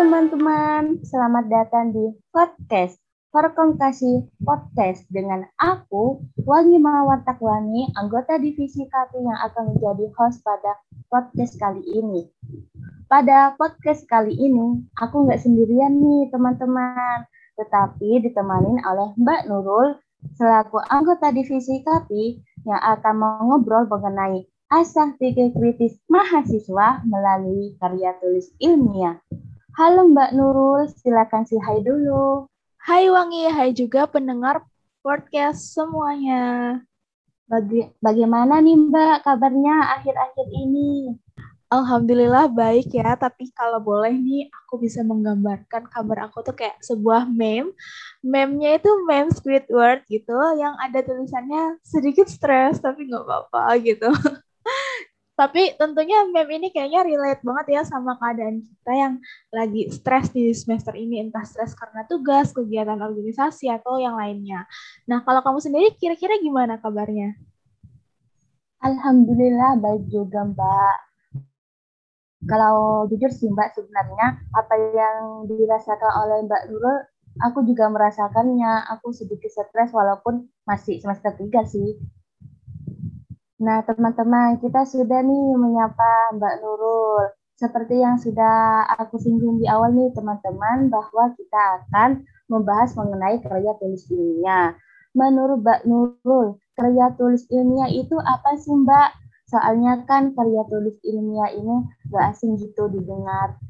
teman-teman, selamat datang di podcast Perkomkasi Podcast dengan aku, Wangi Mawar Takwani, anggota divisi KP yang akan menjadi host pada podcast kali ini. Pada podcast kali ini, aku nggak sendirian nih teman-teman, tetapi ditemani oleh Mbak Nurul selaku anggota divisi KP yang akan mengobrol mengenai asah pikir kritis mahasiswa melalui karya tulis ilmiah. Halo Mbak Nurul, silakan si hai dulu. Hai Wangi, hai juga pendengar podcast semuanya. Baga bagaimana nih Mbak kabarnya akhir-akhir ini? Alhamdulillah baik ya, tapi kalau boleh nih aku bisa menggambarkan kabar aku tuh kayak sebuah meme. Meme-nya itu meme Squidward gitu, yang ada tulisannya sedikit stres tapi nggak apa-apa gitu. Tapi tentunya meme ini kayaknya relate banget ya sama keadaan kita yang lagi stres di semester ini, entah stres karena tugas, kegiatan organisasi, atau yang lainnya. Nah, kalau kamu sendiri kira-kira gimana kabarnya? Alhamdulillah baik juga Mbak. Kalau jujur sih Mbak sebenarnya apa yang dirasakan oleh Mbak Nurul, aku juga merasakannya. Aku sedikit stres walaupun masih semester 3 sih. Nah, teman-teman, kita sudah nih menyapa Mbak Nurul. Seperti yang sudah aku singgung di awal nih, teman-teman, bahwa kita akan membahas mengenai karya tulis ilmiah. Menurut Mbak Nurul, karya tulis ilmiah itu apa sih, Mbak? Soalnya kan karya tulis ilmiah ini gak asing gitu didengar.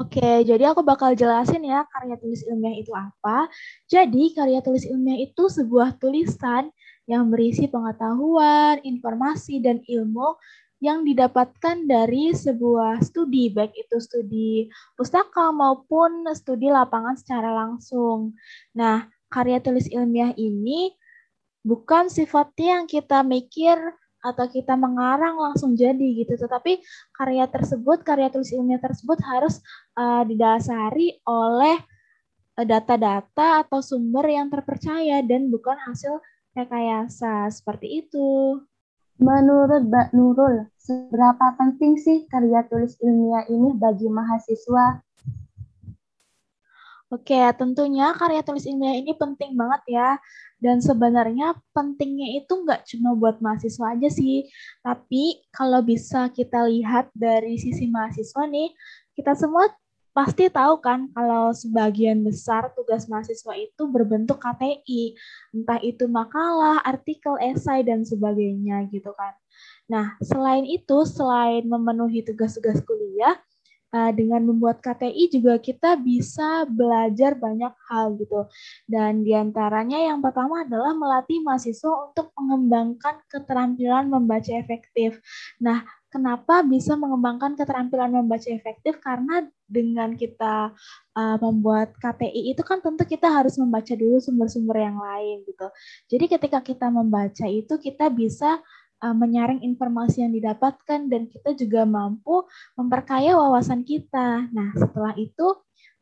Oke, jadi aku bakal jelasin ya karya tulis ilmiah itu apa. Jadi, karya tulis ilmiah itu sebuah tulisan yang berisi pengetahuan, informasi, dan ilmu yang didapatkan dari sebuah studi, baik itu studi pustaka maupun studi lapangan secara langsung. Nah, karya tulis ilmiah ini bukan sifatnya yang kita mikir atau kita mengarang langsung jadi gitu, tetapi karya tersebut, karya tulis ilmiah tersebut harus uh, didasari oleh eh, data-data atau sumber yang terpercaya dan bukan hasil rekayasa seperti itu. Menurut Mbak Nurul, seberapa penting sih karya tulis ilmiah ini bagi mahasiswa? Oke, tentunya karya tulis ilmiah ini penting banget ya. Dan sebenarnya pentingnya itu nggak cuma buat mahasiswa aja sih. Tapi kalau bisa kita lihat dari sisi mahasiswa nih, kita semua pasti tahu kan kalau sebagian besar tugas mahasiswa itu berbentuk KTI, entah itu makalah, artikel, esai, dan sebagainya gitu kan. Nah, selain itu, selain memenuhi tugas-tugas kuliah, uh, dengan membuat KTI juga kita bisa belajar banyak hal gitu. Dan di antaranya yang pertama adalah melatih mahasiswa untuk mengembangkan keterampilan membaca efektif. Nah, kenapa bisa mengembangkan keterampilan membaca efektif karena dengan kita uh, membuat KTI itu kan tentu kita harus membaca dulu sumber-sumber yang lain gitu. Jadi ketika kita membaca itu kita bisa uh, menyaring informasi yang didapatkan dan kita juga mampu memperkaya wawasan kita. Nah, setelah itu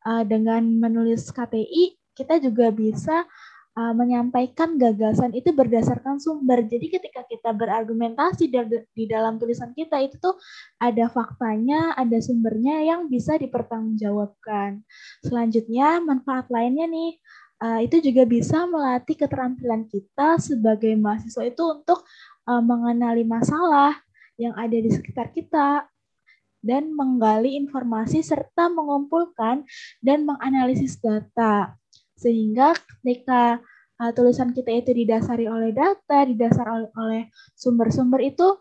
uh, dengan menulis KTI kita juga bisa uh, menyampaikan gagasan itu berdasarkan sumber. Jadi ketika kita berargumentasi di dalam tulisan kita itu tuh ada faktanya, ada sumbernya yang bisa dipertanggungjawabkan. Selanjutnya manfaat lainnya nih uh, itu juga bisa melatih keterampilan kita sebagai mahasiswa itu untuk uh, mengenali masalah yang ada di sekitar kita dan menggali informasi serta mengumpulkan dan menganalisis data. Sehingga ketika uh, tulisan kita itu didasari oleh data, didasari oleh sumber-sumber itu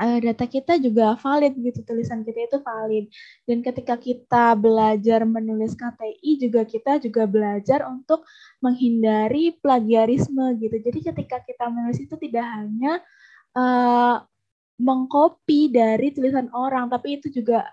uh, data kita juga valid gitu, tulisan kita itu valid. Dan ketika kita belajar menulis KTI juga kita juga belajar untuk menghindari plagiarisme gitu. Jadi ketika kita menulis itu tidak hanya uh, mengcopy dari tulisan orang, tapi itu juga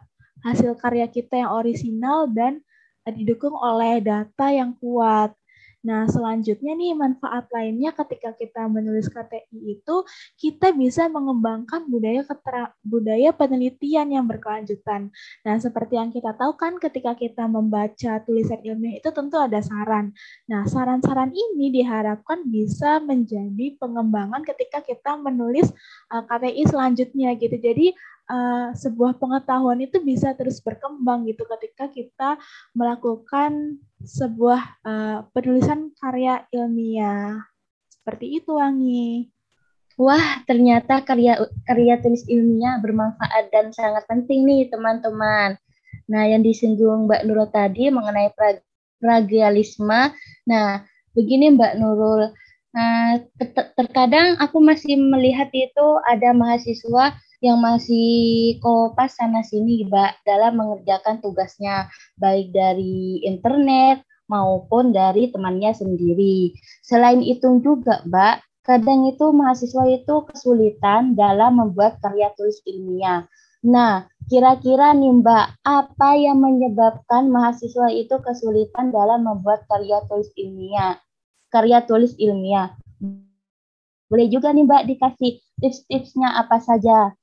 hasil karya kita yang orisinal dan didukung oleh data yang kuat. Nah, selanjutnya nih manfaat lainnya ketika kita menulis KTI itu kita bisa mengembangkan budaya ketera, budaya penelitian yang berkelanjutan. Nah, seperti yang kita tahu kan ketika kita membaca tulisan ilmiah itu tentu ada saran. Nah, saran-saran ini diharapkan bisa menjadi pengembangan ketika kita menulis uh, eh, KTI selanjutnya gitu. Jadi uh, sebuah pengetahuan itu bisa terus berkembang gitu ketika kita melakukan sebuah uh, penulisan karya ilmiah. Seperti itu, Wangi. Wah, ternyata karya karya tulis ilmiah bermanfaat dan sangat penting nih, teman-teman. Nah, yang disinggung Mbak Nurul tadi mengenai plagialisme. Nah, begini Mbak Nurul. Nah, terkadang aku masih melihat itu ada mahasiswa yang masih kopas sana sini Mbak dalam mengerjakan tugasnya baik dari internet maupun dari temannya sendiri. Selain itu juga Mbak, kadang itu mahasiswa itu kesulitan dalam membuat karya tulis ilmiah. Nah, kira-kira nih Mbak, apa yang menyebabkan mahasiswa itu kesulitan dalam membuat karya tulis ilmiah? Karya tulis ilmiah. Boleh juga nih Mbak dikasih tips-tipsnya apa saja?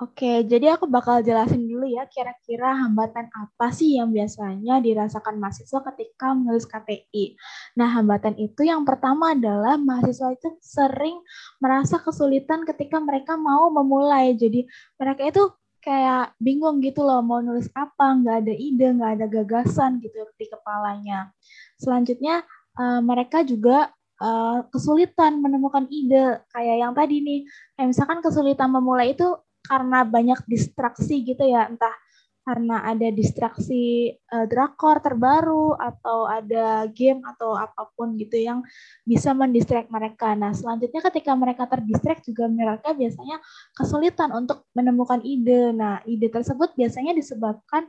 Oke, jadi aku bakal jelasin dulu ya kira-kira hambatan apa sih yang biasanya dirasakan mahasiswa ketika menulis KTI. Nah, hambatan itu yang pertama adalah mahasiswa itu sering merasa kesulitan ketika mereka mau memulai. Jadi mereka itu kayak bingung gitu loh mau nulis apa, nggak ada ide, nggak ada gagasan gitu di kepalanya. Selanjutnya uh, mereka juga uh, kesulitan menemukan ide kayak yang tadi nih. Kayak misalkan kesulitan memulai itu karena banyak distraksi gitu ya, entah karena ada distraksi uh, drakor terbaru atau ada game atau apa pun gitu yang bisa mendistract mereka. Nah, selanjutnya ketika mereka terdistract juga mereka biasanya kesulitan untuk menemukan ide. Nah, ide tersebut biasanya disebabkan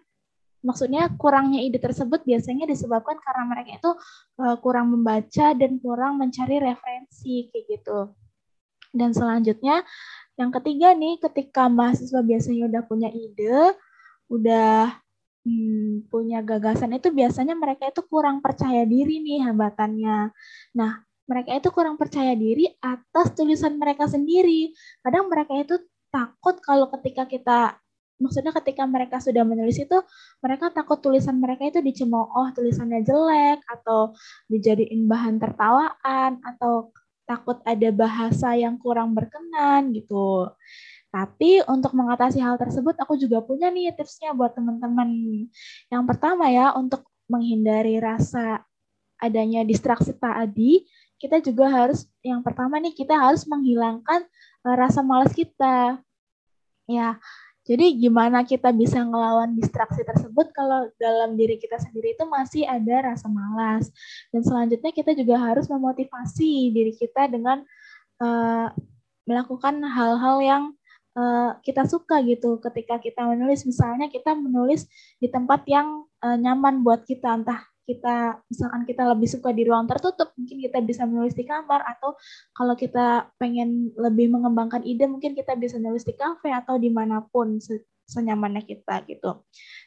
maksudnya kurangnya ide tersebut biasanya disebabkan karena mereka itu uh, kurang membaca dan kurang mencari referensi kayak gitu. Dan selanjutnya yang ketiga nih, ketika mahasiswa biasanya udah punya ide, udah hmm, punya gagasan itu biasanya mereka itu kurang percaya diri nih hambatannya. Nah, mereka itu kurang percaya diri atas tulisan mereka sendiri. Kadang mereka itu takut kalau ketika kita maksudnya ketika mereka sudah menulis itu mereka takut tulisan mereka itu dicemooh tulisannya jelek atau dijadiin bahan tertawaan atau takut ada bahasa yang kurang berkenan gitu. Tapi untuk mengatasi hal tersebut aku juga punya nih tipsnya buat teman-teman. Yang pertama ya untuk menghindari rasa adanya distraksi tadi, kita juga harus yang pertama nih kita harus menghilangkan uh, rasa malas kita. Ya, jadi gimana kita bisa ngelawan distraksi tersebut kalau dalam diri kita sendiri itu masih ada rasa malas. Dan selanjutnya kita juga harus memotivasi diri kita dengan uh, melakukan hal-hal yang uh, kita suka gitu ketika kita menulis. Misalnya kita menulis di tempat yang uh, nyaman buat kita, entah kita misalkan kita lebih suka di ruang tertutup mungkin kita bisa menulis di kamar atau kalau kita pengen lebih mengembangkan ide mungkin kita bisa nulis di kafe atau di mana pun senyamannya kita gitu.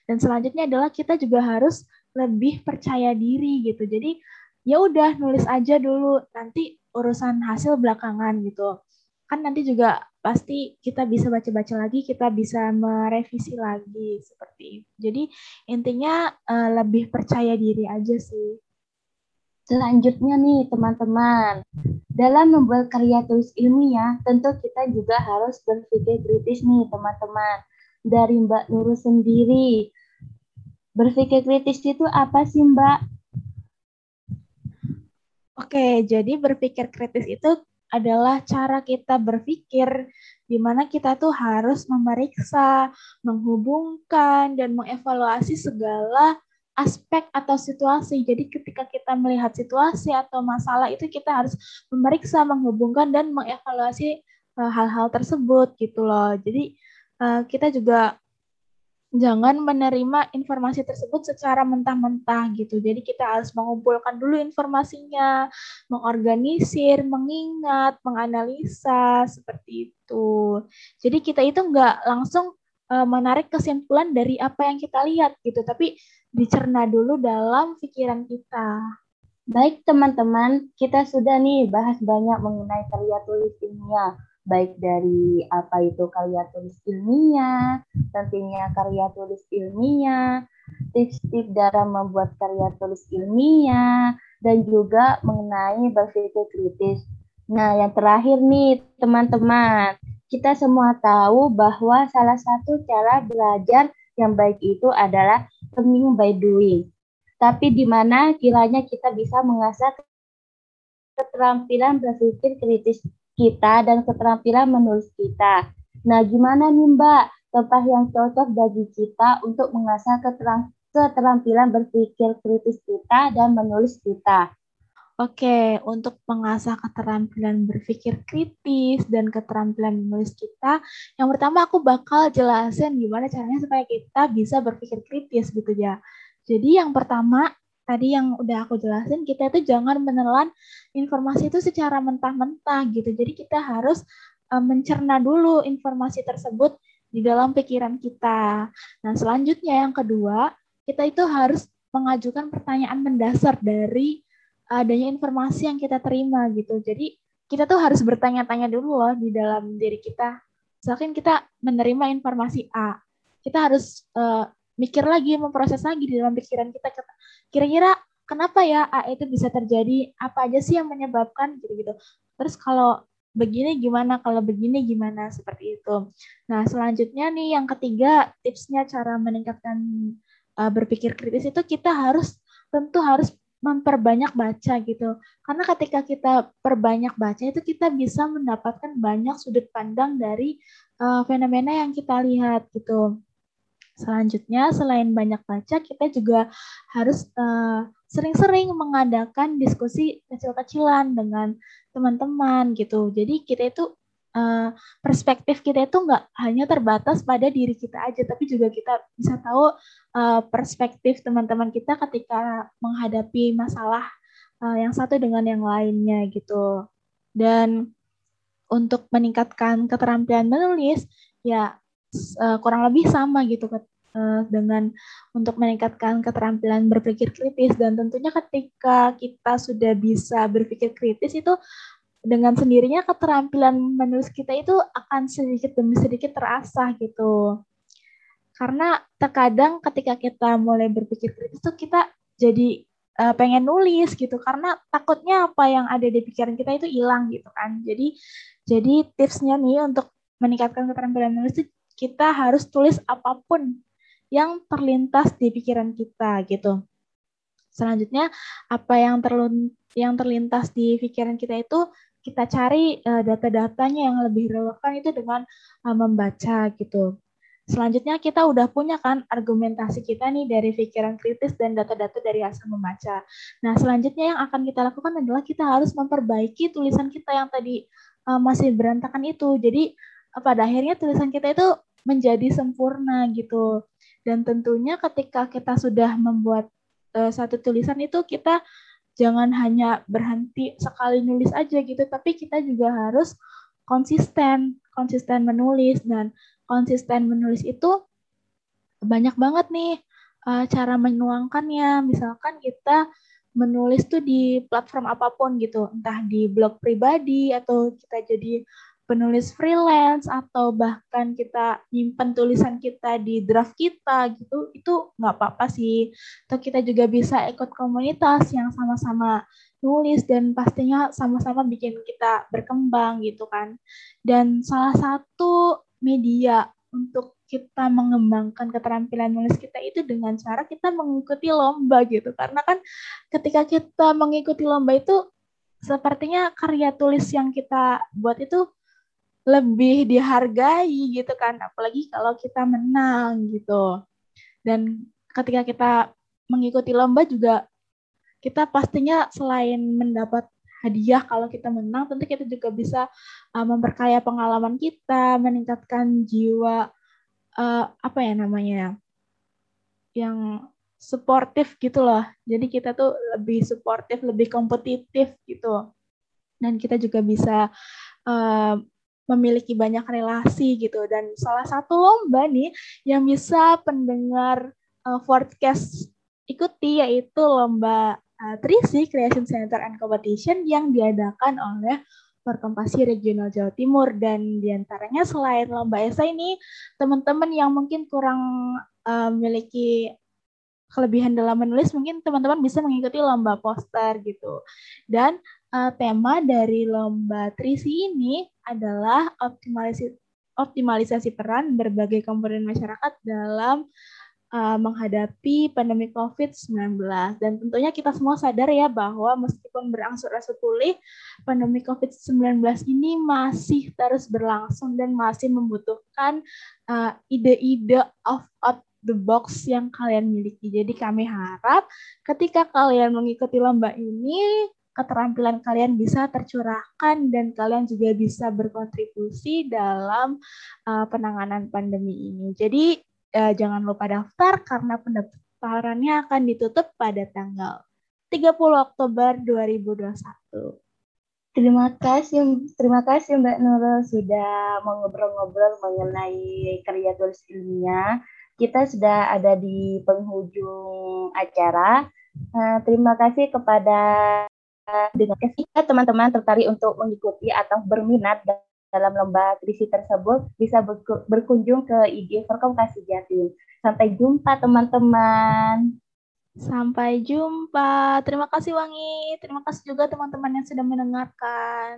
Dan selanjutnya adalah kita juga harus lebih percaya diri gitu. Jadi ya udah nulis aja dulu nanti urusan hasil belakangan gitu kan nanti juga pasti kita bisa baca-baca lagi, kita bisa merevisi lagi seperti itu. Jadi intinya uh, lebih percaya diri aja sih. Selanjutnya nih teman-teman, dalam membuat karya tulis ilmiah, tentu kita juga harus berpikir kritis nih teman-teman. Dari Mbak Nurul sendiri, berpikir kritis itu apa sih Mbak? Oke, jadi berpikir kritis itu adalah cara kita berpikir di mana kita tuh harus memeriksa, menghubungkan, dan mengevaluasi segala aspek atau situasi. Jadi ketika kita melihat situasi atau masalah itu kita harus memeriksa, menghubungkan, dan mengevaluasi eh, hal-hal tersebut gitu loh. Jadi eh, kita juga jangan menerima informasi tersebut secara mentah-mentah gitu. Jadi kita harus mengumpulkan dulu informasinya, mengorganisir, mengingat, menganalisa seperti itu. Jadi kita itu nggak langsung uh, menarik kesimpulan dari apa yang kita lihat gitu, tapi dicerna dulu dalam pikiran kita. Baik teman-teman, kita sudah nih bahas banyak mengenai karya tulis ilmiah, baik dari apa itu karya tulis ilmiah, tentunya karya tulis ilmiah, tips-tips dalam membuat karya tulis ilmiah, dan juga mengenai berpikir kritis. Nah, yang terakhir nih teman-teman, kita semua tahu bahwa salah satu cara belajar yang baik itu adalah learning by doing tapi di mana kiranya kita bisa mengasah keterampilan berpikir kritis kita dan keterampilan menulis kita. Nah, gimana nih Mbak tempat yang cocok bagi kita untuk mengasah keterampilan berpikir kritis kita dan menulis kita? Oke, untuk mengasah keterampilan berpikir kritis dan keterampilan menulis kita, yang pertama aku bakal jelasin gimana caranya supaya kita bisa berpikir kritis gitu ya. Jadi yang pertama tadi yang udah aku jelasin kita itu jangan menelan informasi itu secara mentah-mentah gitu. Jadi kita harus uh, mencerna dulu informasi tersebut di dalam pikiran kita. Nah, selanjutnya yang kedua, kita itu harus mengajukan pertanyaan mendasar dari adanya informasi yang kita terima gitu. Jadi kita tuh harus bertanya-tanya dulu loh di dalam diri kita. Misalkan kita menerima informasi A, kita harus uh, mikir lagi, memproses lagi di dalam pikiran kita. Kira-kira kenapa ya A itu bisa terjadi? Apa aja sih yang menyebabkan gitu-gitu. Terus kalau begini gimana, kalau begini gimana, seperti itu. Nah, selanjutnya nih yang ketiga, tipsnya cara meningkatkan uh, berpikir kritis itu kita harus tentu harus memperbanyak baca gitu. Karena ketika kita perbanyak baca itu kita bisa mendapatkan banyak sudut pandang dari uh, fenomena yang kita lihat gitu. Selanjutnya, selain banyak baca, kita juga harus uh, sering-sering mengadakan diskusi kecil-kecilan dengan teman-teman gitu. Jadi kita itu uh, perspektif kita itu nggak hanya terbatas pada diri kita aja, tapi juga kita bisa tahu uh, perspektif teman-teman kita ketika menghadapi masalah uh, yang satu dengan yang lainnya gitu. Dan untuk meningkatkan keterampilan menulis, ya uh, kurang lebih sama gitu uh, dengan untuk meningkatkan keterampilan berpikir kritis dan tentunya ketika kita sudah bisa berpikir kritis itu dengan sendirinya keterampilan menulis kita itu akan sedikit demi sedikit terasah gitu. Karena terkadang ketika kita mulai berpikir kritis itu kita jadi uh, pengen nulis gitu karena takutnya apa yang ada di pikiran kita itu hilang gitu kan. Jadi jadi tipsnya nih untuk meningkatkan keterampilan menulis itu kita harus tulis apa pun yang terlintas di pikiran kita gitu. Selanjutnya apa yang terlun yang terlintas di pikiran kita itu kita cari uh, data-datanya yang lebih relevan itu dengan uh, membaca gitu. Selanjutnya kita udah punya kan argumentasi kita nih dari pikiran kritis dan data-data dari hasil membaca. Nah selanjutnya yang akan kita lakukan adalah kita harus memperbaiki tulisan kita yang tadi uh, masih berantakan itu. Jadi pada akhirnya tulisan kita itu menjadi sempurna gitu. Dan tentunya ketika kita sudah membuat uh, satu tulisan itu kita jangan hanya berhenti sekali nulis aja gitu, tapi kita juga harus konsisten, konsisten menulis dan konsisten menulis itu banyak banget nih uh, cara menuangkannya. Misalkan kita menulis tuh di platform apa pun gitu, entah di blog pribadi atau kita jadi penulis freelance atau bahkan kita nyimpen tulisan kita di draft kita gitu itu nggak apa-apa sih. Atau kita juga bisa ikut komunitas yang sama-sama nulis dan pastinya sama-sama bikin kita berkembang gitu kan. Dan salah satu media untuk kita mengembangkan keterampilan nulis kita itu dengan cara kita mengikuti lomba gitu. Karena kan ketika kita mengikuti lomba itu sepertinya karya tulis yang kita buat itu lebih dihargai gitu kan apalagi kalau kita menang gitu. Dan ketika kita mengikuti lomba juga kita pastinya selain mendapat hadiah kalau kita menang tentu kita juga bisa uh, memperkaya pengalaman kita meningkatkan jiwa uh, apa ya namanya yang suportif gitu loh. Jadi kita tuh lebih suportif lebih kompetitif gitu. Dan kita juga bisa uh, memiliki banyak relasi gitu. Dan salah satu lomba nih yang bisa pendengar uh, podcast ikuti yaitu lomba uh, Creation Center and Competition yang diadakan oleh Perkompasi Regional Jawa Timur. Dan di antaranya selain lomba esai ini teman-teman yang mungkin kurang uh, memiliki kelebihan dalam menulis mungkin teman-teman bisa mengikuti lomba poster gitu. Dan uh, tema dari lomba Trisi ini adalah optimalisasi optimalisasi peran berbagai komponen masyarakat dalam uh, menghadapi pandemi COVID-19. Dan tentunya kita semua sadar ya bahwa meskipun berangsur-angsur pulih, pandemi COVID-19 ini masih terus berlangsung dan masih membutuhkan uh, ide-ide of out the box yang kalian miliki. Jadi kami harap ketika kalian mengikuti lomba ini, keterampilan kalian bisa tercurahkan dan kalian juga bisa berkontribusi dalam uh, penanganan pandemi ini. Jadi uh, jangan lupa daftar karena pendaftarannya akan ditutup pada tanggal 30 Oktober 2021. Terima kasih, terima kasih Mbak Nurul sudah mengobrol-ngobrol mengenai karya tulis ilmiah. Kita sudah ada di penghujung acara. Uh, terima kasih kepada dengan jika teman-teman tertarik untuk mengikuti atau berminat dalam lomba trisi tersebut bisa berkunjung ke IG Forkom Kasih Jatim. Sampai jumpa teman-teman. Sampai jumpa. Terima kasih Wangi. Terima kasih juga teman-teman yang sudah mendengarkan.